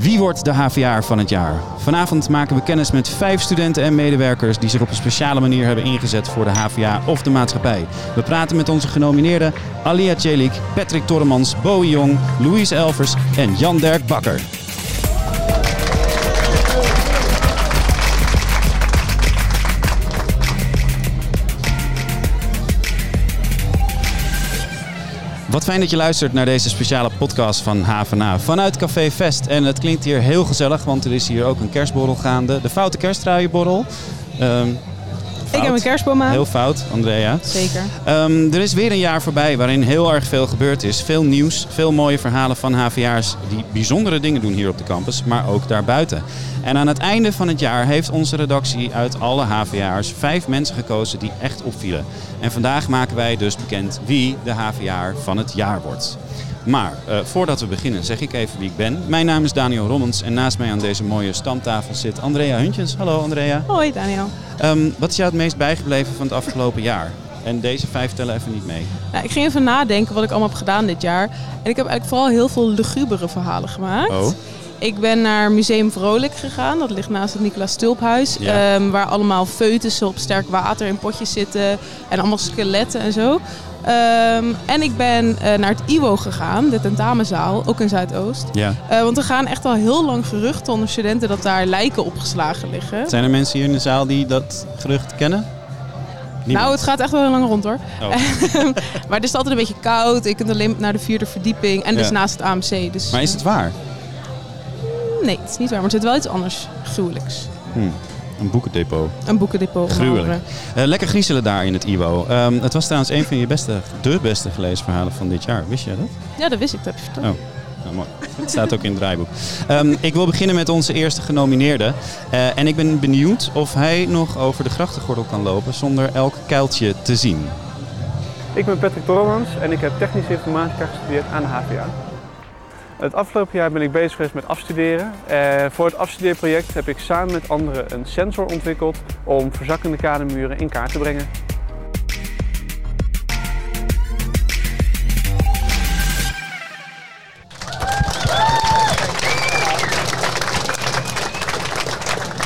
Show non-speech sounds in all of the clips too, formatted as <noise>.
Wie wordt de HVA van het jaar? Vanavond maken we kennis met vijf studenten en medewerkers die zich op een speciale manier hebben ingezet voor de HVA of de maatschappij. We praten met onze genomineerden Alia Celik, Patrick Torremans, Bowie Jong, Louise Elvers en Jan Dirk Bakker. Wat fijn dat je luistert naar deze speciale podcast van HVA vanuit Café Vest. En het klinkt hier heel gezellig, want er is hier ook een kerstborrel gaande. De Foute Kerstruienborrel. Ehm, Ik heb een kerstboom aan. Heel fout, Andrea. Zeker. Ehm, er is weer een jaar voorbij waarin heel erg veel gebeurd is. Veel nieuws, veel mooie verhalen van HVA'ers die bijzondere dingen doen hier op de campus, maar ook daarbuiten. En aan het einde van het jaar heeft onze redactie uit alle HVA'ers vijf mensen gekozen die echt opvielen. En vandaag maken wij dus bekend wie de HVA'er van het jaar wordt. Maar eh, voordat we beginnen zeg ik even wie ik ben. Mijn naam is Daniel Rommens en naast mij aan deze mooie stamtafel zit Andrea Huntjens. Hallo Andrea. Hoi Daniel. Ehm, wat is jou het meest bijgebleven van het afgelopen jaar? En deze vijf tellen even niet mee. Nou, ik ging even nadenken wat ik allemaal heb gedaan dit jaar. En ik heb eigenlijk vooral heel veel lugubere verhalen gemaakt. Oh. Ik ben naar Museum Vrolijk gegaan. Dat ligt naast het Nicolaas Stulphuis. Ja. ehm, waar allemaal foetussen op sterk water in potjes zitten. En allemaal skeletten en zo. Ehm, en ik ben eh, naar het IWO gegaan, de tentamenzaal, ook in Zuidoost. Ja. Eh, want er gaan echt al heel lang geruchten onder studenten dat daar lijken opgeslagen liggen. Zijn er mensen hier in de zaal die dat gerucht kennen? Niemand. Nou, het gaat echt wel heel lang rond hoor. Oh. <laughs> maar het is altijd een beetje koud. Je kunt alleen naar de vierde verdieping. En dus Ja. naast het AMC. Dus, Maar is het waar? Nee, het is niet waar. Maar er zit wel iets anders gruwelijks. Hm, Een boekendepot. Een boekendepot. Gruwelijk. Eh, lekker griezelen daar in het IWO. Ehm, het was trouwens een van je beste, de beste gelezen verhalen van dit jaar. Wist je dat? Ja, dat wist ik. Dat heb je verteld. Oh. Nou, mooi. Het staat ook in het draaiboek. Ehm, ik wil beginnen met onze eerste genomineerde. Eh, en ik ben benieuwd of hij nog over de grachtengordel kan lopen zonder elk kuiltje te zien. Ik ben Patrick Tormans en ik heb technische informatica gestudeerd aan de HVA. Het afgelopen jaar ben ik bezig geweest met afstuderen. Eh, voor het afstudeerproject heb ik samen met anderen een sensor ontwikkeld om verzakkende kademuren in kaart te brengen.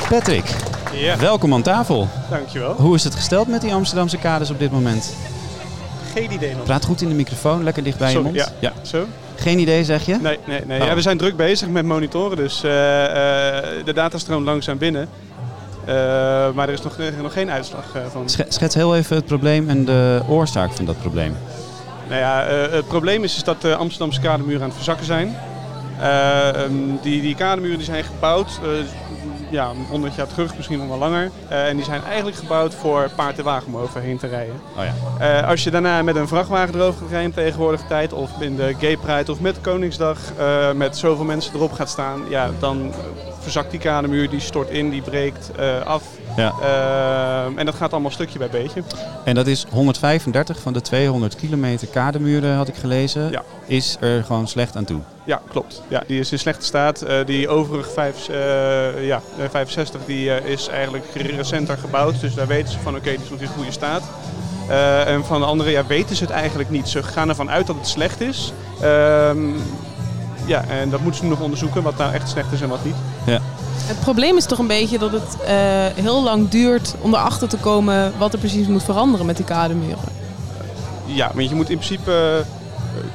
Patrick, Ja, welkom aan tafel. dankjewel. Hoe is het gesteld met die Amsterdamse kaders op dit moment? Geen idee nog. Praat goed in de microfoon, lekker dicht bij je mond. ja. Zo? Geen idee, zeg je? Nee, nee, nee. Oh. Ja, we zijn druk bezig met monitoren, dus eh, eh, de data stroomt langzaam binnen. Eh, maar er is nog, nog geen uitslag van. Sch- Schets heel even het probleem en de oorzaak van dat probleem. Nou ja, het probleem is, is dat de Amsterdamse kademuren aan het verzakken zijn. Eh, ehm, die, die kademuren die zijn gebouwd, ja, 100 jaar terug, misschien nog wel langer. Eh, en die zijn eigenlijk gebouwd voor paard en wagen om overheen te rijden. Oh ja. Eh, als je daarna met een vrachtwagen erover gaat rijden tegenwoordig tijd, of in de Gay Pride of met Koningsdag, eh, met zoveel mensen erop gaat staan, ja, dan verzakt die kademuur, die stort in, die breekt af. Ja. Eh, en dat gaat allemaal stukje bij beetje. En dat is 135 van de 200 kilometer kademuren, had ik gelezen, Ja. is er gewoon slecht aan toe. Ja, klopt. Ja, die is in slechte staat. Eh, die overige vijf, eh, ja, eh, 65 die, eh, is eigenlijk recenter gebouwd. Dus daar weten ze van oké, die is nog in goede staat. En van de andere ja, weten ze het eigenlijk niet. Ze gaan ervan uit dat het slecht is. Ehm, ja, en dat moeten ze nog onderzoeken wat nou echt slecht is en wat niet. Het probleem is toch een beetje dat het eh, heel lang duurt om erachter te komen wat er precies moet veranderen met die kademuren. Ja, want je moet in principe eh,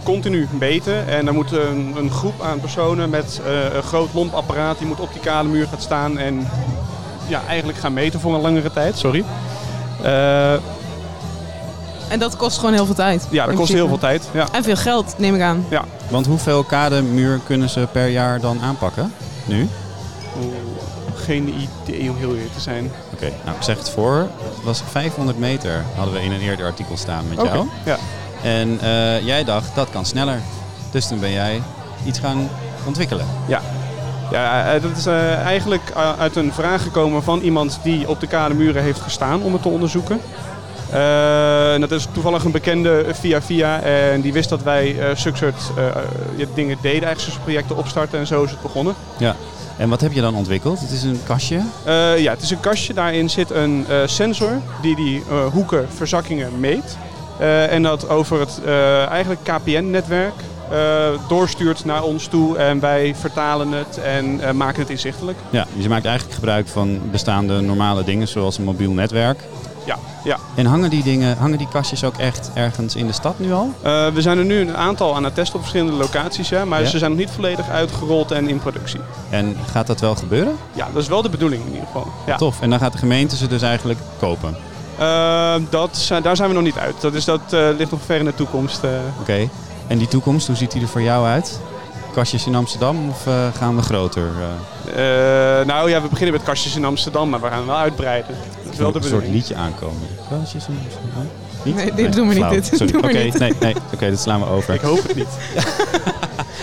continu meten. En dan moet een, een groep aan personen met eh, een groot lompapparaat... die moet op die kademuur gaan staan en ja, eigenlijk gaan meten voor een langere tijd. Sorry. Eh, En dat kost gewoon heel veel tijd. ja, dat kost heel veel tijd. Ja. En veel geld, neem ik aan. Want hoeveel kademuur kunnen ze per jaar dan aanpakken? Nu? Geen idee om heel eerlijk te zijn. Oké, nou ik zeg het voor. Het was 500 meter, hadden we in een eerder artikel staan met jou. Ja. En eh, jij dacht, dat kan sneller. Dus toen ben jij iets gaan ontwikkelen. Ja, eh, dat is eh, eigenlijk uit een vraag gekomen van iemand die op de kademuren heeft gestaan om het te onderzoeken. En dat is toevallig een bekende via via en die wist dat wij eh, ja, dingen deden, eigenlijk projecten opstarten en zo is het begonnen. Ja. En wat heb je dan ontwikkeld? Het is een kastje. Eh, ja, het is een kastje, daarin zit een eh, sensor die die eh, hoeken, verzakkingen meet. En dat over het eigenlijk KPN-netwerk doorstuurt naar ons toe en wij vertalen het en maken het inzichtelijk. Ja, dus je maakt eigenlijk gebruik van bestaande normale dingen zoals een mobiel netwerk. Ja, ja. En hangen die dingen, hangen die kastjes ook echt ergens in de stad nu al? we zijn er nu een aantal aan het testen op verschillende locaties, ja, maar ze zijn nog niet volledig uitgerold en in productie. En gaat dat wel gebeuren? Ja, dat is wel de bedoeling in ieder geval. Ja. Tof. En dan gaat de gemeente ze dus eigenlijk kopen? Uh, dat, daar zijn we nog niet uit. Dat, is, dat uh, ligt nog ver in de toekomst. Oké. En die toekomst, hoe ziet die er voor jou uit? Kastjes in Amsterdam of gaan we groter? nou ja, we beginnen met kastjes in Amsterdam, maar we gaan wel uitbreiden. Dat is wel de een soort liedje aankomen. Kastjes in Amsterdam? Niet? Nee, dit doen we niet. Dit Oké, nee, nee, okay, dat slaan we over. Ik hoop het niet. <laughs>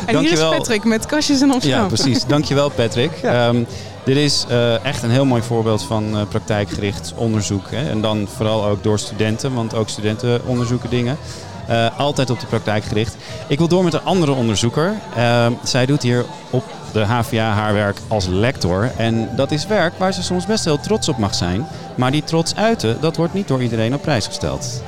en Dankjewel. hier is Patrick met kastjes in Amsterdam. Ja, precies. <laughs> Dankjewel Patrick. Ja. Um, dit is uh, echt een heel mooi voorbeeld van uh, praktijkgericht onderzoek. Hè? En dan vooral ook door studenten, want ook studenten onderzoeken dingen. Uh, altijd op de praktijk gericht. Ik wil door met een andere onderzoeker. zij doet hier op de HVA haar werk als lector. En dat is werk waar ze soms best heel trots op mag zijn. Maar die trots uiten, dat wordt niet door iedereen op prijs gesteld.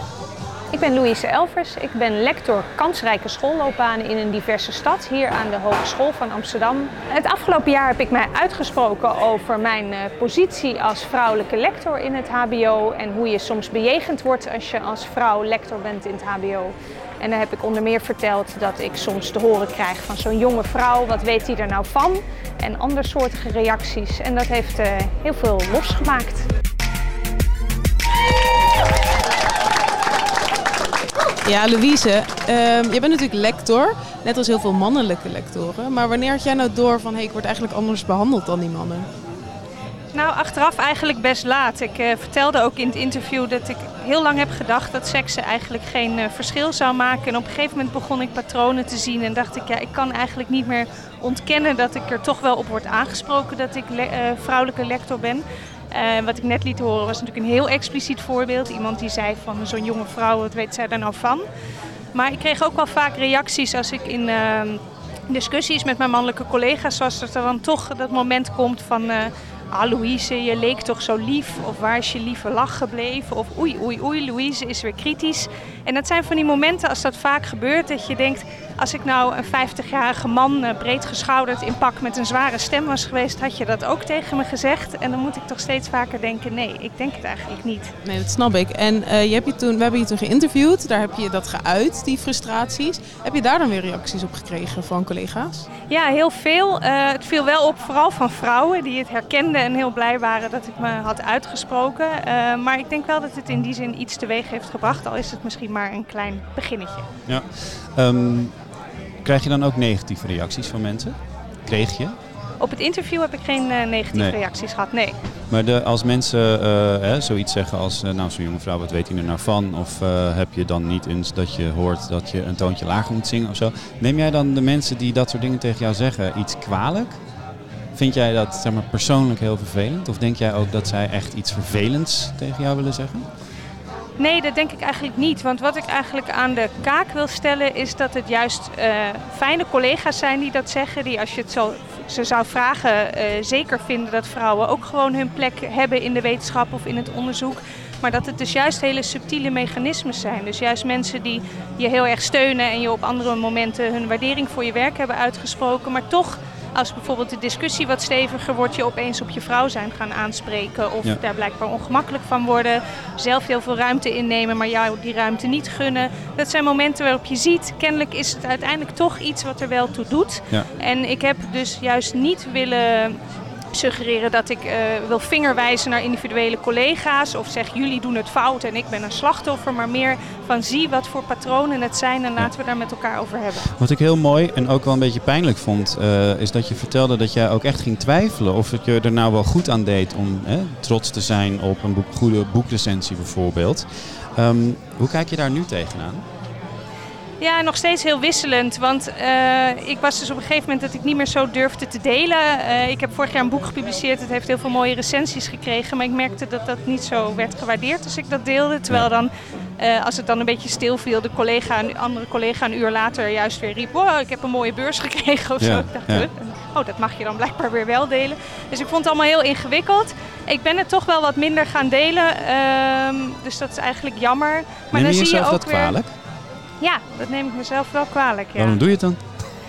Ik ben Louise Elvers. Ik ben lector kansrijke schoolloopbanen in een diverse stad hier aan de Hogeschool van Amsterdam. Het afgelopen jaar heb ik mij uitgesproken over mijn eh, positie als vrouwelijke lector in het HBO en hoe je soms bejegend wordt als je als vrouw lector bent in het HBO. En dan heb ik onder meer verteld dat ik soms te horen krijg van zo'n jonge vrouw, wat weet hij er nou van? En andersoortige reacties. En dat heeft uh, heel veel losgemaakt. Ja, Louise, uh, je bent natuurlijk lector, net als heel veel mannelijke lectoren. Maar wanneer had jij nou door van, hey, ik word eigenlijk anders behandeld dan die mannen? Nou, achteraf eigenlijk best laat. Ik uh, vertelde ook in het interview dat ik heel lang heb gedacht dat seksen eigenlijk geen uh, verschil zou maken. En op een gegeven moment begon ik patronen te zien en dacht ik, ja, ik kan eigenlijk niet meer ontkennen dat ik er toch wel op word aangesproken dat ik le uh, vrouwelijke lector ben. Uh, wat ik net liet horen was natuurlijk een heel expliciet voorbeeld. Iemand die zei van zo'n jonge vrouw, wat weet zij daar nou van? Maar ik kreeg ook wel vaak reacties als ik in uh, discussies met mijn mannelijke collega's was, dat er dan toch dat moment komt van... Uh, ah Louise, je leek toch zo lief. Of waar is je lieve lach gebleven? Of oei, oei, oei, Louise is weer kritisch. En dat zijn van die momenten als dat vaak gebeurt, dat je denkt... Als ik nou een 50-jarige man, uh, breed geschouderd in pak met een zware stem was geweest, had je dat ook tegen me gezegd. En dan moet ik toch steeds vaker denken, nee, ik denk het eigenlijk niet. Nee, dat snap ik. En uh, je hebt je toen, we hebben je toen geïnterviewd, daar heb je dat geuit, die frustraties. Heb je daar dan weer reacties op gekregen van collega's? Ja, heel veel. Uh, het viel wel op, vooral van vrouwen die het herkenden en heel blij waren dat ik me had uitgesproken. maar ik denk wel dat het in die zin iets teweeg heeft gebracht, al is het misschien maar een klein beginnetje. Ja. Um, Krijg je dan ook negatieve reacties van mensen? Kreeg je? Op het interview heb ik geen uh, negatieve reacties gehad, nee. Maar de, als mensen uh, hè, zoiets zeggen als, uh, nou zo'n jonge vrouw, wat weet hij er nou van? Of heb je dan niet eens dat je hoort dat je een toontje lager moet zingen of zo? Neem jij dan de mensen die dat soort dingen tegen jou zeggen iets kwalijk? Vind jij dat zeg maar, persoonlijk heel vervelend? Of denk jij ook dat zij echt iets vervelends tegen jou willen zeggen? Nee, dat denk ik eigenlijk niet. Want wat ik eigenlijk aan de kaak wil stellen is dat het juist uh, fijne collega's zijn die dat zeggen. Die als je het zo, ze zou vragen uh, zeker vinden dat vrouwen ook gewoon hun plek hebben in de wetenschap of in het onderzoek. Maar dat het dus juist hele subtiele mechanismes zijn. Dus juist mensen die je heel erg steunen en je op andere momenten hun waardering voor je werk hebben uitgesproken. Maar toch als bijvoorbeeld de discussie wat steviger wordt, je opeens op je vrouw zijn gaan aanspreken. Of daar blijkbaar ongemakkelijk van worden. Zelf heel veel ruimte innemen, maar jou die ruimte niet gunnen. Dat zijn momenten waarop je ziet, kennelijk is het uiteindelijk toch iets wat er wel toe doet. Ja. En ik heb dus juist niet willen suggereren dat ik uh, wil vingerwijzen naar individuele collega's of zeg jullie doen het fout en ik ben een slachtoffer, maar meer van zie wat voor patronen het zijn en laten we daar met elkaar over hebben. Wat ik heel mooi en ook wel een beetje pijnlijk vond, uh, is dat je vertelde dat jij ook echt ging twijfelen of het je er nou wel goed aan deed om trots te zijn op een boek, goede boekrecensie bijvoorbeeld. Um, hoe kijk je daar nu tegenaan? Ja, nog steeds heel wisselend. Want uh, ik was dus op een gegeven moment dat ik niet meer zo durfde te delen. Uh, ik heb vorig jaar een boek gepubliceerd. Het heeft heel veel mooie recensies gekregen. Maar ik merkte dat dat niet zo werd gewaardeerd als ik dat deelde. Terwijl dan, uh, als het dan een beetje stil viel, de collega, een andere collega een uur later juist weer riep... Wow, ik heb een mooie beurs gekregen of ja, zo. Ik dacht, ja. oh, dat mag je dan blijkbaar weer wel delen. Dus ik vond het allemaal heel ingewikkeld. Ik ben het toch wel wat minder gaan delen. Ehm, dus dat is eigenlijk jammer. Maar Neem dan je zie je ook dat weer... kwalijk? Ja, dat neem ik mezelf wel kwalijk. Ja. Waarom doe je het dan?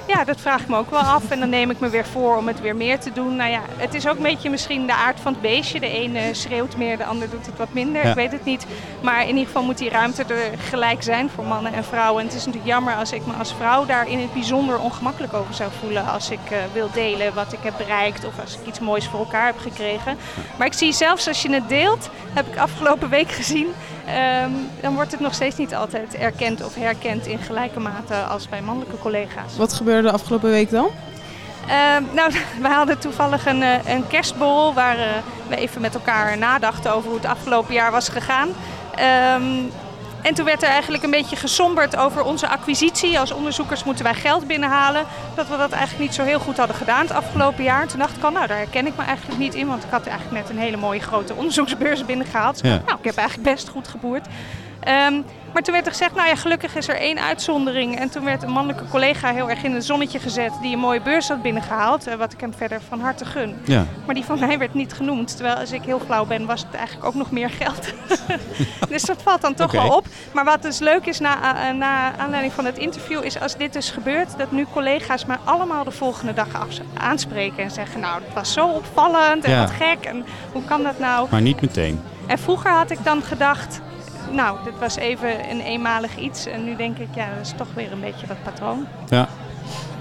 Ja, dat vraag ik me ook wel af. En dan neem ik me weer voor om het weer meer te doen. Nou ja, het is ook een beetje misschien de aard van het beestje. De ene schreeuwt meer, de ander doet het wat minder. Ja. Ik weet het niet. Maar in ieder geval moet die ruimte er gelijk zijn voor mannen en vrouwen. En het is natuurlijk jammer als ik me als vrouw daar in het bijzonder ongemakkelijk over zou voelen. Als ik eh, wil delen wat ik heb bereikt of als ik iets moois voor elkaar heb gekregen. Maar ik zie zelfs als je het deelt, heb ik afgelopen week gezien. Ehm, dan wordt het nog steeds niet altijd erkend of herkend in gelijke mate als bij mannelijke collega's. Wat gebeurde de afgelopen week dan? Ehm, nou, <laughs> we hadden toevallig een, eh, een kerstborrel waar eh, we even met elkaar nadachten over hoe het afgelopen jaar was gegaan. Ehm, en toen werd er eigenlijk een beetje gesomberd over onze acquisitie. Als onderzoekers moeten wij geld binnenhalen. Dat we dat eigenlijk niet zo heel goed hadden gedaan het afgelopen jaar. Toen dacht ik al, nou daar herken ik me eigenlijk niet in. Want ik had eigenlijk net een hele mooie grote onderzoeksbeurs binnengehaald. Dus Ja. nou, ik heb eigenlijk best goed geboerd. Ehm, maar toen werd er gezegd, nou ja, gelukkig is er één uitzondering. En toen werd een mannelijke collega heel erg in het zonnetje gezet die een mooie beurs had binnengehaald. eh, wat ik hem verder van harte gun. Ja. Maar die van mij werd niet genoemd. Terwijl als ik heel flauw ben, was het eigenlijk ook nog meer geld. <laughs> dus dat valt dan toch wel op. Maar wat dus leuk is na, eh, na aanleiding van het interview, is als dit dus gebeurt, dat nu collega's mij allemaal de volgende dag aanspreken en zeggen, nou, dat was zo opvallend en Ja. wat gek en hoe kan dat nou? Maar niet meteen. En vroeger had ik dan gedacht, nou, dit was even een eenmalig iets. En nu denk ik, ja, dat is toch weer een beetje dat patroon. Ja.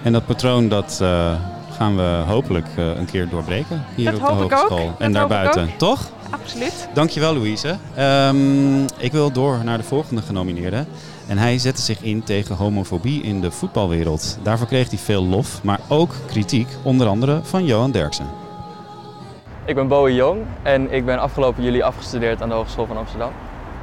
En dat patroon, dat eh, gaan we hopelijk eh, een keer doorbreken hier Dat op de hoop ik ook. hogeschool. En daarbuiten. Toch? Absoluut. Dankjewel Louise. Ehm, ik wil door naar de volgende genomineerde. En hij zette zich in tegen homofobie in de voetbalwereld. Daarvoor kreeg hij veel lof, maar ook kritiek, onder andere van Johan Derksen. Ik ben Bowie Jong en ik ben afgelopen juli afgestudeerd aan de Hogeschool van Amsterdam.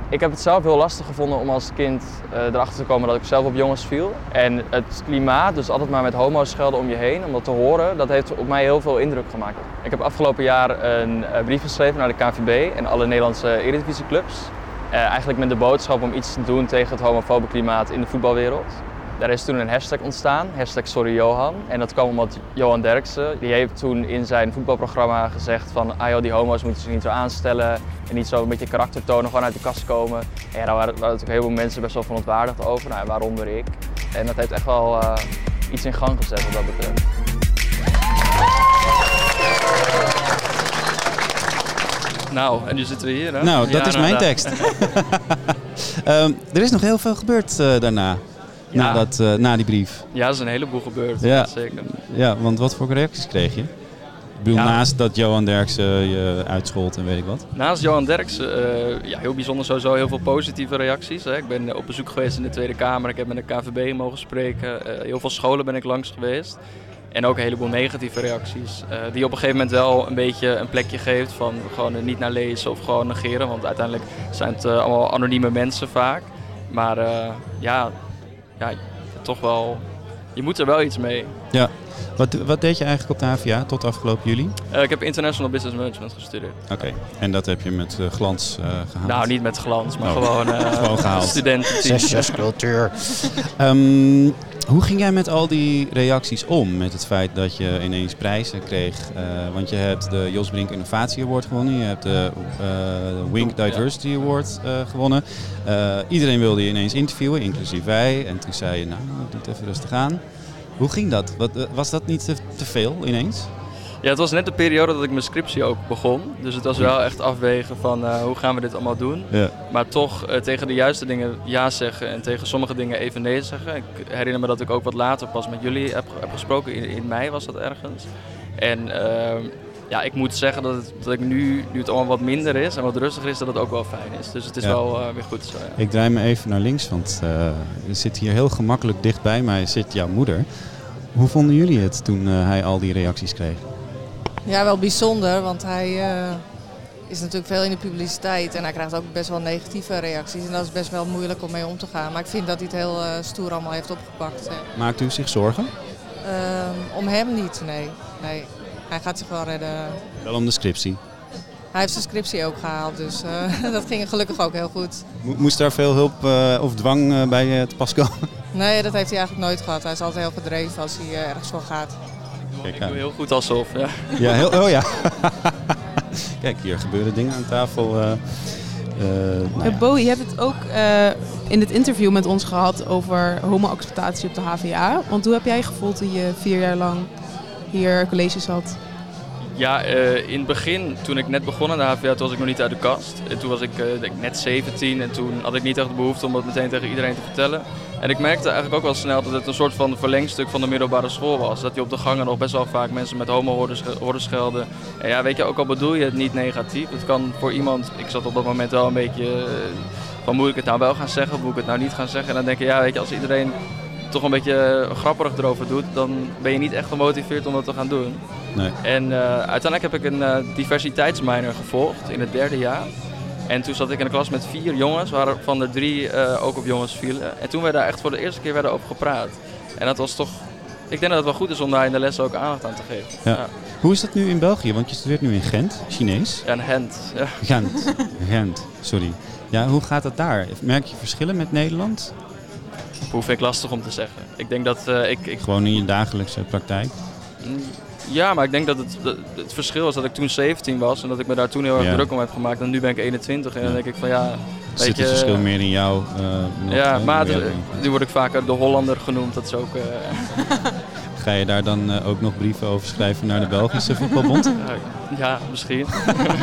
Ik heb het zelf heel lastig gevonden om als kind eh, erachter te komen dat ik zelf op jongens viel. En het klimaat, dus altijd maar met homo's schelden om je heen, om dat te horen, dat heeft op mij heel veel indruk gemaakt. Ik heb afgelopen jaar een eh, brief geschreven naar de KNVB en alle Nederlandse eredivisieclubs. Eh, eigenlijk met de boodschap om iets te doen tegen het homofobe klimaat in de voetbalwereld. Daar is toen een hashtag ontstaan, hashtag sorry Johan. En dat kwam omdat Johan Derksen, die heeft toen in zijn voetbalprogramma gezegd van ah joh, die homo's moeten zich niet zo aanstellen en niet zo een beetje karakter tonen, gewoon uit de kast komen. En ja, daar waren, waren natuurlijk heel veel mensen best wel verontwaardigd over, nou, waaronder ik. En dat heeft echt wel eh, iets in gang gezet wat dat betreft. Nou, en nu zitten we hier. Hè? Nou, dat Ja, is mijn inderdaad. tekst. <laughs> Ehm, er is nog heel veel gebeurd eh, daarna, Ja. na, dat, eh, na die brief. Ja, er is een heleboel gebeurd. Ja. Zeker. Ja, want wat voor reacties kreeg je? Ik bedoel, Ja. naast dat Johan Derksen je uitschold en weet ik wat. Naast Johan Derksen, eh, ja, heel bijzonder sowieso, heel veel positieve reacties. Hè. Ik ben op bezoek geweest in de Tweede Kamer, ik heb met de KVB mogen spreken. Eh, heel veel scholen ben ik langs geweest. En ook een heleboel negatieve reacties. eh, die op een gegeven moment wel een beetje een plekje geeft van gewoon niet naar lezen of gewoon negeren. Want uiteindelijk zijn het eh, allemaal anonieme mensen vaak. Maar eh, ja, ja, toch wel, je moet er wel iets mee. Ja. Wat, wat deed je eigenlijk op de HVA tot afgelopen juli? Eh, ik heb International Business Management gestudeerd. Oké, en dat heb je met eh, glans eh, gehaald? Nou, niet met glans, maar Oh. gewoon, <laughs> Gewoon gehaald. studenten. Zesjescultuur. <laughs> Ehm, hoe ging jij met al die reacties om? Met het feit dat je ineens prijzen kreeg? Eh, want je hebt de Jos Brink Innovatie Award gewonnen. Je hebt de eh, Wink Diversity Award eh, gewonnen. Iedereen wilde je ineens interviewen, inclusief wij. En toen zei je, nou, doe het even rustig aan. Hoe ging dat? Wat, was dat niet te, te veel ineens? Ja, het was net de periode dat ik mijn scriptie ook begon. Dus het was wel echt afwegen van eh, hoe gaan we dit allemaal doen. Ja. Maar toch eh, tegen de juiste dingen ja zeggen en tegen sommige dingen even nee zeggen. Ik herinner me dat ik ook wat later pas met jullie heb, heb gesproken. In, in mei was dat ergens. En ehm, ja, ik moet zeggen dat, het, dat ik nu, nu het allemaal wat minder is en wat rustiger is, dat het ook wel fijn is. Dus het is Ja. wel eh, weer goed zo. Ja. Ik draai me even naar links, want er zit hier heel gemakkelijk dicht bij mij zit jouw moeder. Hoe vonden jullie het toen hij al die reacties kreeg? Ja, wel bijzonder, want hij eh, is natuurlijk veel in de publiciteit en hij krijgt ook best wel negatieve reacties. En dat is best wel moeilijk om mee om te gaan. Maar ik vind dat hij het heel eh, stoer allemaal heeft opgepakt. hè. Maakt u zich zorgen? Ehm, om hem niet, nee. nee. Hij gaat zich wel redden. Wel om de scriptie. Hij heeft zijn scriptie ook gehaald, dus eh, <laughs> dat ging gelukkig ook heel goed. Mo- Moest daar veel hulp of dwang bij te pas komen? Nee, dat heeft hij eigenlijk nooit gehad. Hij is altijd heel gedreven als hij ergens voor gaat. Kijk Ik doe heel goed alsof. Ja. Ja, heel, oh ja. <laughs> Kijk, hier gebeuren dingen aan tafel. eh. eh, nou Ja, ja. Bo, je hebt het ook eh, in het interview met ons gehad over homo-acceptatie op de HVA. Want hoe heb jij gevoeld toen je vier jaar lang hier colleges had? Ja, eh, in het begin, toen ik net begon aan de HVA, toen was ik nog niet uit de kast. En toen was ik eh, net 17 en toen had ik niet echt de behoefte om dat meteen tegen iedereen te vertellen. En ik merkte eigenlijk ook wel snel dat het een soort van verlengstuk van de middelbare school was. Dat je op de gangen nog best wel vaak mensen met homo hoorde sch- hoorde schelden. En ja, weet je, ook al bedoel je het niet negatief, het kan voor iemand, ik zat op dat moment wel een beetje eh, van moet ik het nou wel gaan zeggen moet ik het nou niet gaan zeggen. En dan denk je, ja, weet je, als iedereen toch een beetje eh, grapperig erover doet, dan ben je niet echt gemotiveerd om dat te gaan doen. Nee. En eh, uiteindelijk heb ik een eh, diversiteitsminor gevolgd in het derde jaar. En toen zat ik in een klas met vier jongens, waarvan er drie ook op jongens vielen. En toen werd daar echt voor de eerste keer werden over gepraat. En dat was toch... Ik denk dat het wel goed is om daar in de lessen ook aandacht aan te geven. Ja. Hoe is dat nu in België? Want je studeert nu in Gent, Chinees. Ja, een hand. Ja. Gent. Gent, sorry. Ja, hoe gaat dat daar? Merk je verschillen met Nederland? Hoe vind ik lastig om te zeggen. Ik denk dat eh, ik, ik Gewoon in je dagelijkse praktijk? Mm, Ja, maar ik denk dat het, dat het verschil is dat ik toen 17 was en dat ik me daar toen heel erg Ja. druk om heb gemaakt. En nu ben ik 21 en dan denk ik van ja, weet Zit je... het verschil meer in jou? eh, nog, Ja, hè? maar nu word ik vaker de Hollander genoemd. Dat is ook... eh, <laughs> Ga je daar dan eh, ook nog brieven over schrijven naar de Belgische voetbalbond? <laughs> ja, misschien.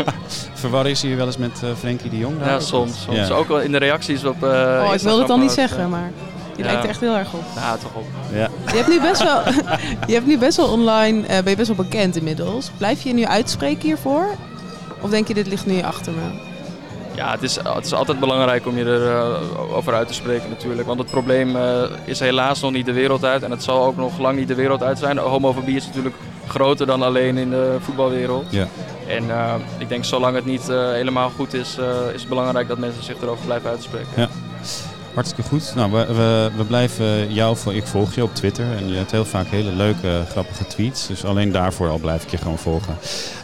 <laughs> Verwarren is hier wel eens met Frenkie de Jong? daar Ja, soms. soms. Ja. Ook wel in de reacties op eh oh, ik wilde het dan niet zeggen, maar maar je Ja. lijkt er echt heel erg op. Ja, toch op. Ja. Je hebt nu best wel, <laughs> je hebt nu best wel online, eh, ben je best wel bekend inmiddels. Blijf je je nu uitspreken hiervoor? Of denk je, dit ligt nu achter me? Ja, het is, het is altijd belangrijk om je erover over uit te spreken natuurlijk. Want het probleem eh, is helaas nog niet de wereld uit. En het zal ook nog lang niet de wereld uit zijn. Homofobie is natuurlijk groter dan alleen in de voetbalwereld. Ja. En eh, ik denk zolang het niet eh, helemaal goed is, eh, is het belangrijk dat mensen zich erover blijven uitspreken. Ja. Hartstikke goed. Nou, we, we, we blijven jou, vol- ik volg je op Twitter en je hebt heel vaak hele leuke, grappige tweets. Dus alleen daarvoor al blijf ik je gewoon volgen.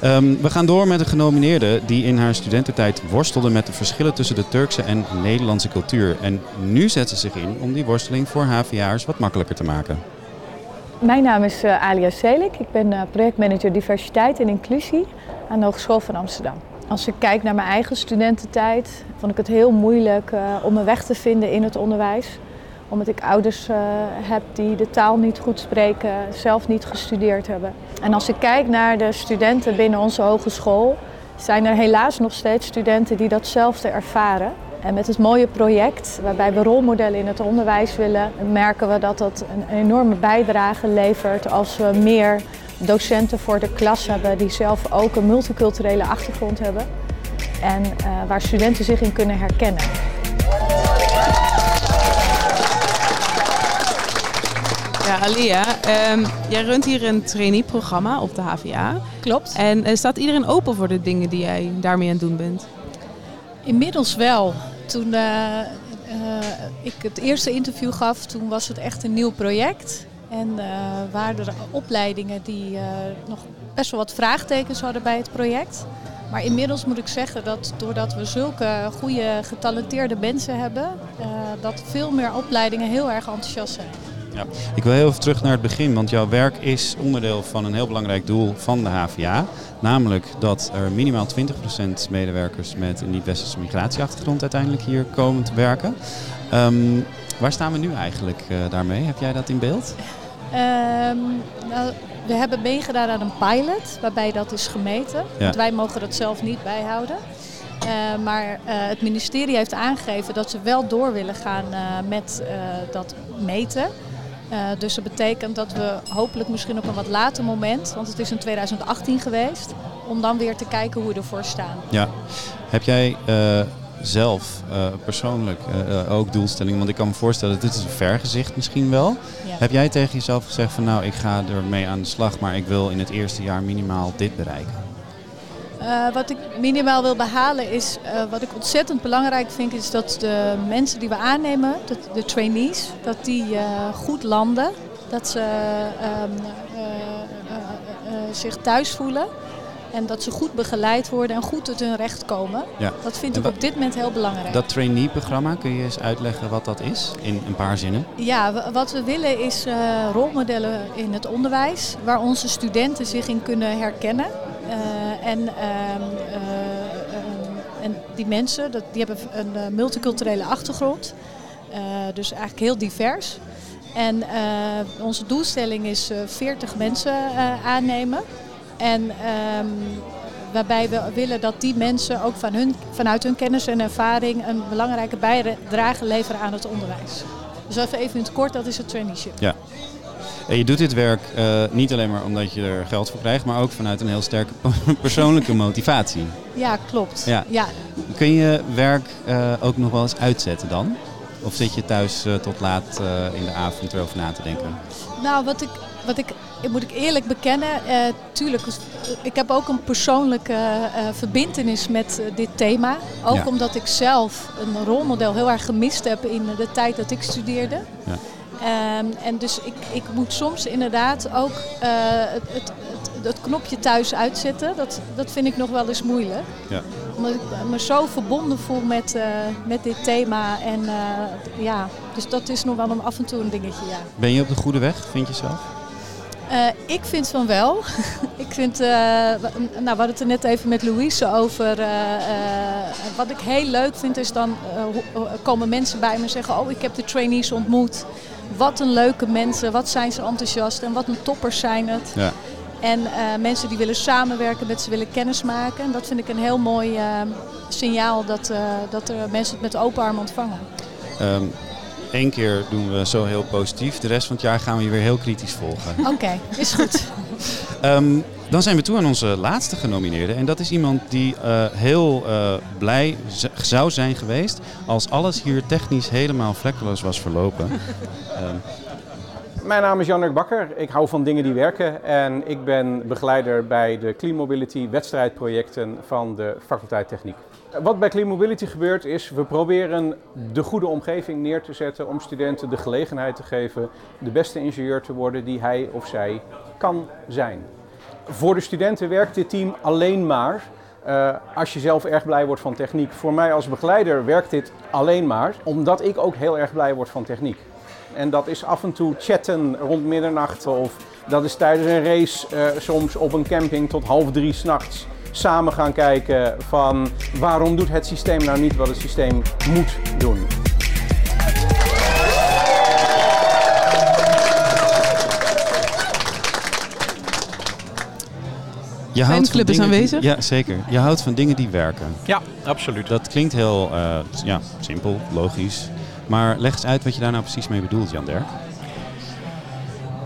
Ehm, we gaan door met een genomineerde die in haar studententijd worstelde met de verschillen tussen de Turkse en Nederlandse cultuur. En nu zet ze zich in om die worsteling voor HVA'ers wat makkelijker te maken. Mijn naam is eh, Alia Selik. Ik ben eh, projectmanager diversiteit en inclusie aan de Hogeschool van Amsterdam. Als ik kijk naar mijn eigen studententijd, vond ik het heel moeilijk eh, om mijn weg te vinden in het onderwijs. Omdat ik ouders eh, heb die de taal niet goed spreken, zelf niet gestudeerd hebben. En als ik kijk naar de studenten binnen onze hogeschool, zijn er helaas nog steeds studenten die datzelfde ervaren. En met het mooie project, waarbij we rolmodellen in het onderwijs willen, merken we dat dat een enorme bijdrage levert als we meer docenten voor de klas hebben die zelf ook een multiculturele achtergrond hebben. En eh, waar studenten zich in kunnen herkennen. Ja, Alia, ehm, jij runt hier een trainee-programma op de HVA. Klopt. En eh, staat iedereen open voor de dingen die jij daarmee aan het doen bent? Inmiddels wel. Toen eh, eh, ik het eerste interview gaf, toen was het echt een nieuw project. En eh, waren er opleidingen die eh, nog best wel wat vraagtekens hadden bij het project. Maar inmiddels moet ik zeggen dat doordat we zulke goede getalenteerde mensen hebben, eh, dat veel meer opleidingen heel erg enthousiast zijn. Ja. Ik wil heel even terug naar het begin, want jouw werk is onderdeel van een heel belangrijk doel van de HVA. Namelijk dat er minimaal 20% medewerkers met een niet-westerse migratieachtergrond uiteindelijk hier komen te werken. Ehm, waar staan we nu eigenlijk eh, daarmee? Heb jij dat in beeld? Ehm, nou, we hebben meegedaan aan een pilot waarbij dat is gemeten. Ja. Want wij mogen dat zelf niet bijhouden. Eh, maar eh, het ministerie heeft aangegeven dat ze wel door willen gaan met dat meten. Dus dat betekent dat we hopelijk misschien op een wat later moment, want het is in 2018 geweest, om dan weer te kijken hoe we ervoor staan. Ja. Heb jij zelf eh, persoonlijk eh, eh, ook doelstellingen? Want ik kan me voorstellen, dit is een vergezicht misschien wel. Ja. Heb jij tegen jezelf gezegd van nou, ik ga ermee aan de slag, maar ik wil in het eerste jaar minimaal dit bereiken? Wat ik minimaal wil behalen is, wat ik ontzettend belangrijk vind, is dat de mensen die we aannemen, de, de trainees, dat die goed landen. Dat ze ehm, eh, eh, eh, zich thuis voelen en dat ze goed begeleid worden en goed tot hun recht komen. Ja. Dat vind ik op dit moment heel belangrijk. Dat trainee-programma, kun je eens uitleggen wat dat is in een paar zinnen? Ja, wat we willen is eh, rolmodellen in het onderwijs waar onze studenten zich in kunnen herkennen. Eh, en ehm, eh, en die mensen, dat, die hebben een multiculturele achtergrond. Dus eigenlijk heel divers. En onze doelstelling is 40 mensen aannemen. En um, waarbij we willen dat die mensen ook van hun, vanuit hun kennis en ervaring een belangrijke bijdrage leveren aan het onderwijs. Dus even, even in het kort, dat is het traineeship. Ja. En je doet dit werk uh, niet alleen maar omdat je er geld voor krijgt, maar ook vanuit een heel sterke <laughs> persoonlijke motivatie. Ja, klopt. Ja. ja. Kun je werk uh, ook nog wel eens uitzetten dan? Of zit je thuis uh, tot laat in de avond erover na te denken? Nou, wat ik, wat ik moet ik eerlijk bekennen, uh, tuurlijk, ik heb ook een persoonlijke uh, verbindenis met uh, dit thema. Ook ja. omdat ik zelf een rolmodel heel erg gemist heb in de tijd dat ik studeerde. Ja. Um, en dus ik, ik moet soms inderdaad ook het, het, het, het, knopje thuis uitzetten. Dat, dat vind ik nog wel eens moeilijk. Ja. Omdat ik me zo verbonden voel met, met dit thema. En ja, dus dat is nog wel een, af en toe een dingetje, ja. Ben je op de goede weg, vind je zelf? Uh, ik vind van wel. <laughs> ik vind, uh, nou, we hadden het er net even met Louise over. Uh, wat ik heel leuk vind is dan komen mensen bij me en zeggen: Oh, ik heb de trainees ontmoet. Wat een leuke mensen, wat zijn ze enthousiast en wat een toppers zijn het. Ja. En mensen die willen samenwerken, met ze willen kennismaken. En dat vind ik een heel mooi signaal dat, dat er mensen het met open armen ontvangen. Um, Eén keer doen we zo heel positief. De rest van het jaar gaan we je weer heel kritisch volgen. Oké, okay, is goed. um, <laughs> dan zijn we toe aan onze laatste genomineerde. En dat is iemand die uh, heel uh, blij zou zijn geweest als alles hier technisch helemaal vlekkeloos was verlopen. um, <laughs> Mijn naam is Jan Bakker. Ik hou van dingen die werken. En ik ben begeleider bij de Clean Mobility wedstrijdprojecten van de faculteit Techniek. Wat bij Clean Mobility gebeurt is, we proberen de goede omgeving neer te zetten om studenten de gelegenheid te geven de beste ingenieur te worden die hij of zij kan zijn. Voor de studenten werkt dit team alleen maar uh, als je zelf erg blij wordt van techniek. Voor mij als begeleider werkt dit alleen maar omdat ik ook heel erg blij word van techniek. En dat is af en toe chatten rond middernacht of dat is tijdens een race uh, soms op een camping tot half drie s'nachts samen gaan kijken van waarom doet het systeem nou niet wat het systeem moet doen. Je houdt club is aanwezig? ja, zeker. Je houdt van dingen die werken. Ja, absoluut. Dat klinkt heel uh, ja, simpel, logisch. Maar leg eens uit wat je daar nou precies mee bedoelt, Jan Derk.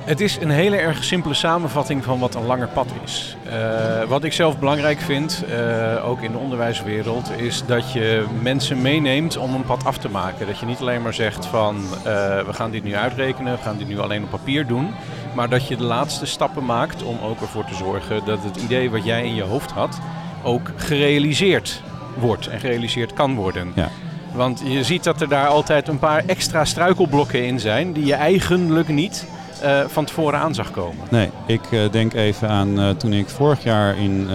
Het is een hele erg simpele samenvatting van wat een langer pad is. Uh, wat ik zelf belangrijk vind, uh, ook in de onderwijswereld, is dat je mensen meeneemt om een pad af te maken. Dat je niet alleen maar zegt van uh, we gaan dit nu uitrekenen, we gaan dit nu alleen op papier doen. Maar dat je de laatste stappen maakt om ook ervoor te zorgen dat het idee wat jij in je hoofd had ook gerealiseerd wordt en gerealiseerd kan worden. Ja. Want je ziet dat er daar altijd een paar extra struikelblokken in zijn die je eigenlijk niet uh, van tevoren aan zag komen. Nee, ik uh, denk even aan uh, toen ik vorig jaar in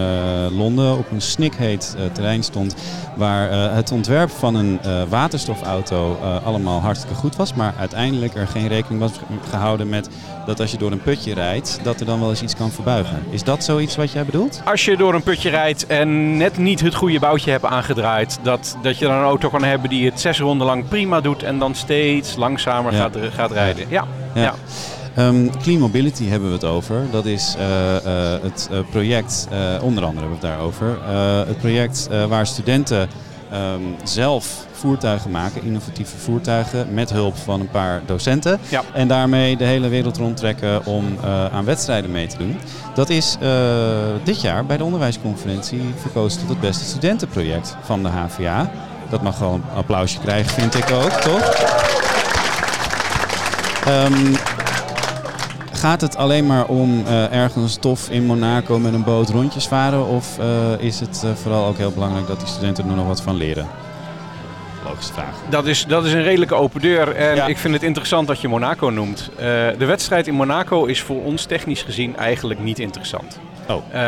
Londen op een snikheet terrein stond. Waar het ontwerp van een waterstofauto allemaal hartstikke goed was. Maar uiteindelijk er geen rekening was gehouden met dat als je door een putje rijdt, dat er dan wel eens iets kan verbuigen. Is dat zoiets wat jij bedoelt? Als je door een putje rijdt en net niet het goede boutje hebt aangedraaid, dat, dat je dan een auto kan hebben die het zes ronden lang prima doet en dan steeds langzamer ja. gaat, gaat rijden. ja. ja. ja. Um, Clean Mobility hebben we het over. Dat is uh, uh, het uh, project, onder andere hebben we het daarover. het project waar studenten um, zelf voertuigen maken, innovatieve voertuigen, met hulp van een paar docenten. Ja. En daarmee de hele wereld rondtrekken om aan wedstrijden mee te doen. Dat is dit jaar bij de onderwijsconferentie verkozen tot het beste studentenproject van de HVA. Dat mag wel een applausje krijgen, vind ik ook, toch? Um, Gaat het alleen maar om uh, ergens tof in Monaco met een boot rondjes varen? Of uh, is het uh, vooral ook heel belangrijk dat die studenten er nog wat van leren? Logische vraag. Dat is, dat is een redelijke open deur. En ja. ik vind het interessant dat je Monaco noemt. de wedstrijd in Monaco is voor ons technisch gezien eigenlijk niet interessant. Oh. Uh,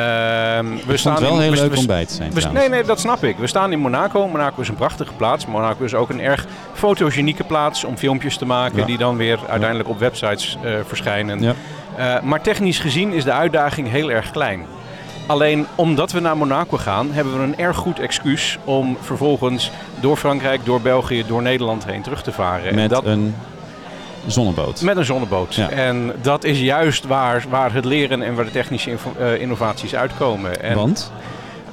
we staan wel in, heel we, leuk om bij te zijn. We, nee, nee, dat snap ik. We staan in Monaco. Monaco is een prachtige plaats. Monaco is ook een erg fotogenieke plaats om filmpjes te maken ja. die dan weer uiteindelijk op websites uh, verschijnen. Ja. Uh, maar technisch gezien is de uitdaging heel erg klein. Alleen omdat we naar Monaco gaan, hebben we een erg goed excuus om vervolgens door Frankrijk, door België, door Nederland heen terug te varen. En Met dat, een zonneboot. met een zonneboot. Ja. En dat is juist waar, waar het leren en waar de technische eh, innovaties uitkomen. En, Want?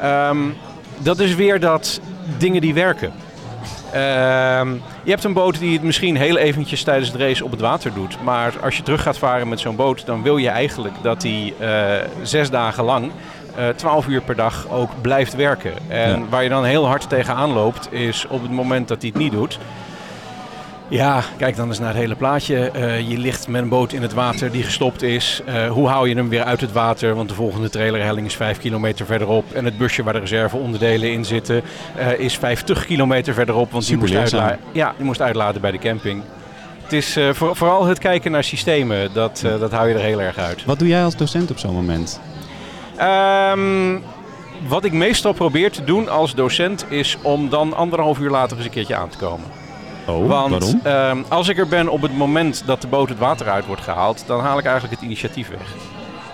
Ehm, dat is weer dat dingen die werken. Ehm, je hebt een boot die het misschien heel eventjes tijdens het race op het water doet. Maar als je terug gaat varen met zo'n boot, dan wil je eigenlijk dat die eh, zes dagen lang, eh 12 uur per dag ook blijft werken. En Ja. waar je dan heel hard tegenaan loopt, is op het moment dat hij het niet doet. Ja, kijk dan eens naar het hele plaatje. Eh, je ligt met een boot in het water die gestopt is. Eh, hoe hou je hem weer uit het water? Want de volgende trailerhelling is 5 kilometer verderop. En het busje waar de reserveonderdelen in zitten eh, is 50 kilometer verderop. Want die moest, leerzaam. uitla- ja, die moest uitladen bij de camping. Het is voor- vooral het kijken naar systemen, dat, dat hou je er heel erg uit. Wat doe jij als docent op zo'n moment? Ehm, wat ik meestal probeer te doen als docent is om dan anderhalf uur later eens een keertje aan te komen. Oh, Want waarom? ehm, als ik er ben op het moment dat de boot het water uit wordt gehaald, dan haal ik eigenlijk het initiatief weg.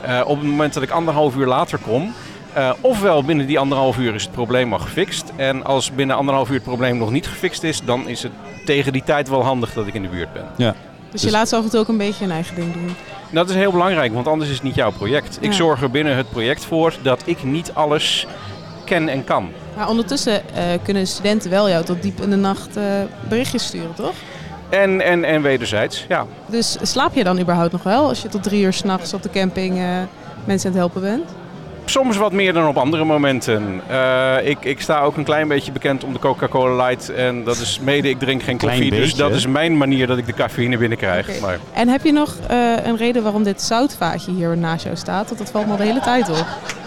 Eh, op het moment dat ik anderhalf uur later kom, eh, ofwel binnen die anderhalf uur is het probleem al gefixt. En als binnen anderhalf uur het probleem nog niet gefixt is, dan is het tegen die tijd wel handig dat ik in de buurt ben. Ja. Dus je laat ze af en toe ook een beetje hun eigen ding doen. Dat is heel belangrijk, want anders is het niet jouw project. Ik zorg er binnen het project voor dat ik niet alles ken en kan. Maar ondertussen eh, kunnen studenten wel jou tot diep in de nacht eh, berichtjes sturen, toch? En, en, en wederzijds, ja. Dus slaap je dan überhaupt nog wel als je tot drie uur s'nachts op de camping eh, mensen aan het helpen bent? Soms wat meer dan op andere momenten. Eh, ik, ik sta ook een klein beetje bekend om de Coca-Cola Light. En dat is mede, ik drink geen Klein koffie. Dus dat is mijn manier dat ik de cafeïne binnenkrijg. Maar En heb je nog eh, een reden waarom dit zoutvaatje hier naast jou staat? Want dat valt me al de hele tijd op.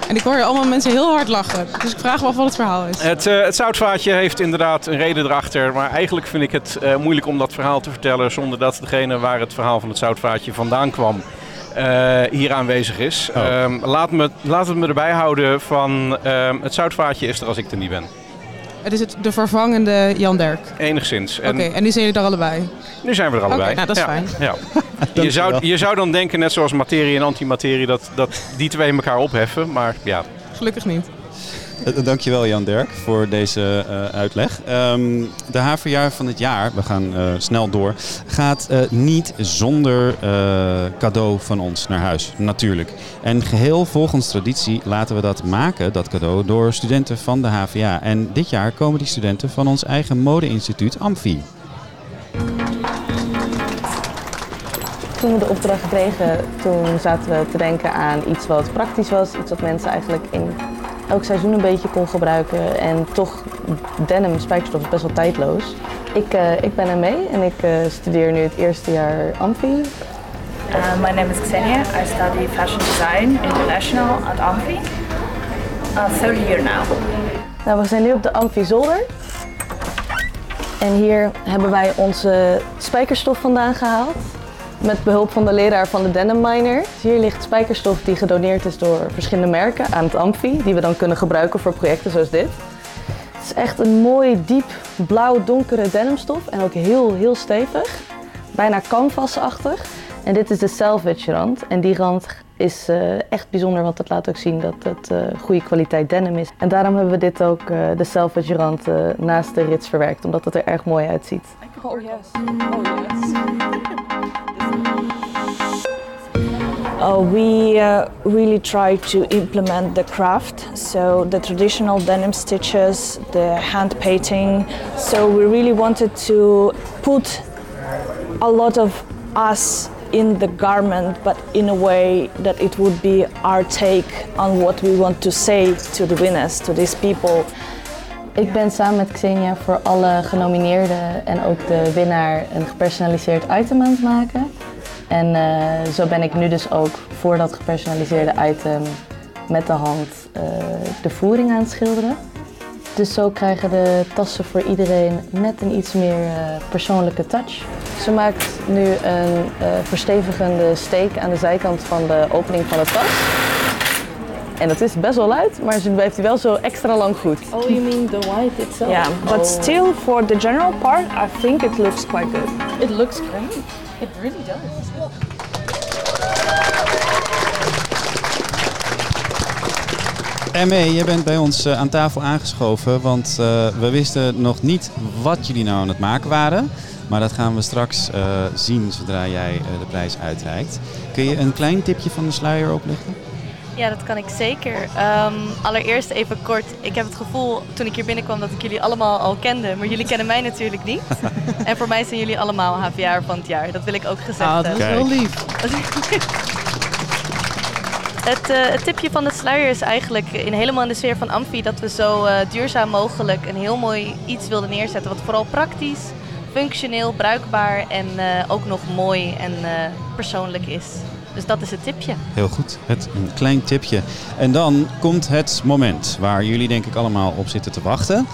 En ik hoor allemaal mensen heel hard lachen. Dus ik vraag me af wat het verhaal is. het, eh, het zoutvaatje heeft inderdaad een reden erachter. Maar eigenlijk vind ik het eh, moeilijk om dat verhaal te vertellen... zonder dat degene waar het verhaal van het zoutvaatje vandaan kwam... eh, hier aanwezig is. Oh. Ehm, laat, me, laat het me erbij houden van ehm, het zoutvaatje is er als ik er niet ben. Het is het, de vervangende Jan Derk. Enigszins. Oké, en nu zijn jullie er allebei. Nu zijn we er allebei. Oké, nou, dat is ja. fijn. Ja. <laughs> je, zou, je zou dan denken, net zoals materie en antimaterie, dat, dat die twee elkaar opheffen. Maar ja, Gelukkig niet. Eh, Dankjewel Jan Dirk voor deze eh, uitleg. Ehm, de haverjaar van het jaar, we gaan eh, snel door, gaat eh, niet zonder eh, cadeau van ons naar huis, natuurlijk. En geheel volgens traditie laten we dat maken, dat cadeau, door studenten van de HVA. En dit jaar komen die studenten van ons eigen modeinstituut Amfi. Toen we de opdracht kregen, toen zaten we te denken aan iets wat praktisch was. Iets wat mensen eigenlijk in elk seizoen een beetje kon gebruiken. En toch, denim, spijkerstof is best wel tijdloos. Ik, eh, ik ben mee en ik eh, studeer nu het eerste jaar Amfi. Uh, my name is Xenia. I study Fashion Design International at Amfi. Uh, third year now. Nou, we zijn nu op de Amfi Zolder. En hier hebben wij onze spijkerstof vandaan gehaald. Met behulp van de leraar van de Denim Miner. Hier ligt spijkerstof die gedoneerd is door verschillende merken aan het Amfi. Die we dan kunnen gebruiken voor projecten zoals dit. Het is echt een mooi, diep, blauw, donkere denimstof. En ook heel, heel stevig. Bijna canvasachtig. En dit is de salvage rand. En die rand is eh, echt bijzonder, want dat laat ook zien dat het eh, goede kwaliteit denim is. En daarom hebben we dit ook, eh, de salvage rand, eh, naast de rits verwerkt. Omdat het er erg mooi uitziet. <laughs> Oh yes. Oh yes. Uh, we uh, really try to implement the craft, so the traditional denim stitches, the hand painting. So we really wanted to put a lot of us in the garment, but in a way that it would be our take on what we want to say to the winners, to these people. Ik ben samen met Xenia voor alle genomineerden en ook de winnaar een gepersonaliseerd item aan het maken. En eh, zo ben ik nu dus ook voor dat gepersonaliseerde item met de hand eh, de voering aan het schilderen. Dus zo krijgen de tassen voor iedereen net een iets meer eh, persoonlijke touch. Ze maakt nu een eh, verstevigende steek aan de zijkant van de opening van de tas. En dat is best wel luid, maar ze hij wel zo extra lang goed. Oh, you mean the white itself? Yeah, but Oh. still for the general part, I think it looks quite good. It looks great. It really does. Emme, je bent bij ons eh, aan tafel aangeschoven, want eh, we wisten nog niet wat jullie nou aan het maken waren. Maar dat gaan we straks eh, zien zodra jij de prijs uitreikt. Kun je een klein tipje van de sluier oplichten? Ja, dat kan ik zeker. Ehm, allereerst even kort. Ik heb het gevoel toen ik hier binnenkwam dat ik jullie allemaal al kende. Maar jullie kennen mij natuurlijk niet. <laughs> en voor mij zijn jullie allemaal HVA van het jaar. Dat wil ik ook gezegd Ah, dat is hebben. wel lief. <laughs> Het, eh, het tipje van de sluier is eigenlijk in, helemaal in de sfeer van Amfi dat we zo eh, duurzaam mogelijk een heel mooi iets wilden neerzetten. Wat vooral praktisch, functioneel, bruikbaar en eh, ook nog mooi en persoonlijk is. Dus dat is het tipje. Heel goed, het, een klein tipje. En dan komt het moment waar jullie denk ik allemaal op zitten te wachten.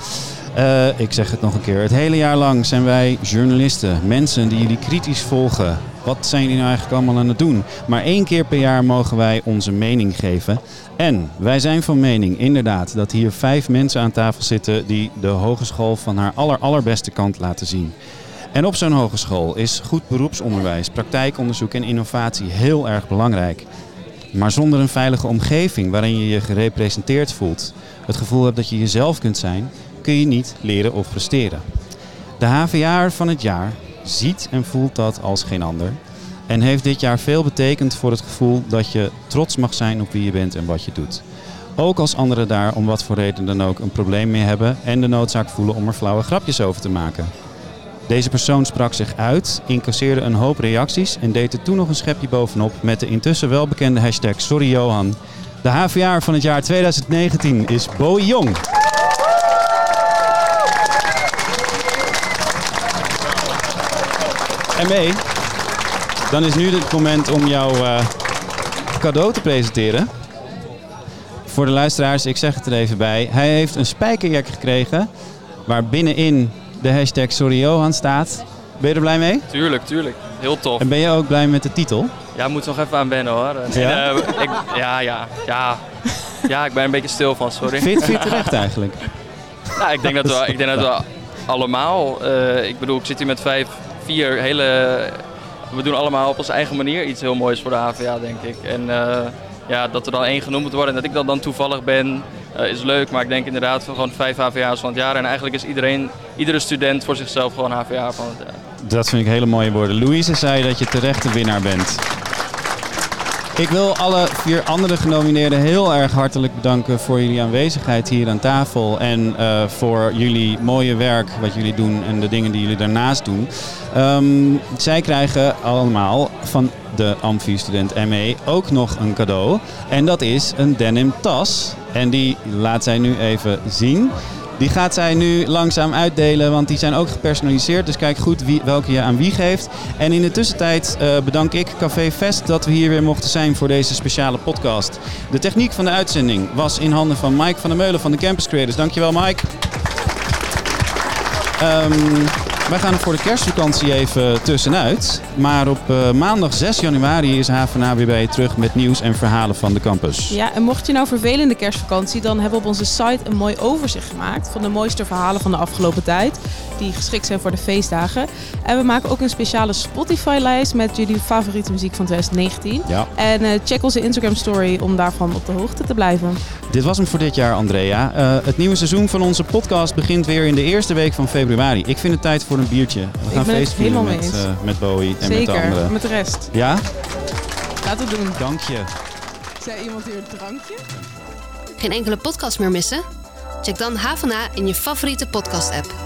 Ik zeg het nog een keer. Het hele jaar lang zijn wij journalisten, mensen die jullie kritisch volgen. Wat zijn jullie nou eigenlijk allemaal aan het doen? Maar één keer per jaar mogen wij onze mening geven. En wij zijn van mening inderdaad dat hier vijf mensen aan tafel zitten die de hogeschool van haar aller, allerbeste kant laten zien. En op zo'n hogeschool is goed beroepsonderwijs, praktijkonderzoek en innovatie heel erg belangrijk. Maar zonder een veilige omgeving waarin je je gerepresenteerd voelt, het gevoel hebt dat je jezelf kunt zijn, kun je niet leren of presteren. De HVA van het jaar ziet en voelt dat als geen ander. En heeft dit jaar veel betekend voor het gevoel dat je trots mag zijn op wie je bent en wat je doet. Ook als anderen daar om wat voor reden dan ook een probleem mee hebben en de noodzaak voelen om er flauwe grapjes over te maken. Deze persoon sprak zich uit, incasseerde een hoop reacties en deed er toen nog een schepje bovenop met de intussen welbekende hashtag Sorry Johan. De HVA van het jaar 2019 is Bowie Jong. En mee, dan is nu het moment om jouw eh, cadeau te presenteren. Voor de luisteraars, ik zeg het er even bij. Hij heeft een spijkerjack gekregen waar binnenin de hashtag Sorry Johan staat. Ben je er blij mee? Tuurlijk, tuurlijk. Heel tof. En ben je ook blij met de titel? Ja, moet nog even aan wennen hoor. En, Ja? eh, ik, ja, ja, ja. Ja, ik ben een beetje stil van, sorry. Vind je het- terecht eigenlijk? <laughs> Nou, ik denk dat we, ik denk dat we allemaal, eh, ik bedoel, ik zit hier met vijf, vier hele, we doen allemaal op onze eigen manier iets heel moois voor de HVA, denk ik. En eh, ja, dat er dan één genoemd moet worden en dat ik dan, dan toevallig ben, eh, is leuk. Maar ik denk inderdaad van gewoon vijf HVA's van het jaar. En eigenlijk is iedereen, iedere student voor zichzelf gewoon HVA van het jaar. Dat vind ik hele mooie woorden. Louise zei dat je terecht de winnaar bent. Ik wil alle vier andere genomineerden heel erg hartelijk bedanken voor jullie aanwezigheid hier aan tafel. En eh, voor jullie mooie werk wat jullie doen en de dingen die jullie daarnaast doen. Ehm, zij krijgen allemaal van de Amfi-student ME ook nog een cadeau. En dat is een denim tas. En die laat zij nu even zien. Die gaat zij nu langzaam uitdelen, want die zijn ook gepersonaliseerd. Dus kijk goed wie, welke je aan wie geeft. En in de tussentijd eh, bedank ik Café Fest dat we hier weer mochten zijn voor deze speciale podcast. De techniek van de uitzending was in handen van Mike van der Meulen van de Campus Creators. Dankjewel Mike. Ehm, wij gaan er voor de kerstvakantie even tussenuit. Maar op eh, maandag 6 januari is HVA weer bij je terug met nieuws en verhalen van de campus. Ja, en mocht je nou vervelen in de kerstvakantie, dan hebben we op onze site een mooi overzicht gemaakt van de mooiste verhalen van de afgelopen tijd. Die geschikt zijn voor de feestdagen. En we maken ook een speciale Spotify-lijst met jullie favoriete muziek van 2019. Ja. En eh, check onze Instagram story om daarvan op de hoogte te blijven. Dit was hem voor dit jaar, Andrea. Eh, het nieuwe seizoen van onze podcast begint weer in de eerste week van februari. Ik vind het tijd voor een biertje. We gaan ben het feest vieren helemaal met, eh, met Bowie en met de Zeker, anderen. met de rest. Ja? Laten we het doen. Dank je. Zei iemand hier een drankje? Geen enkele podcast meer missen? Check dan Havana in je favoriete podcast-app.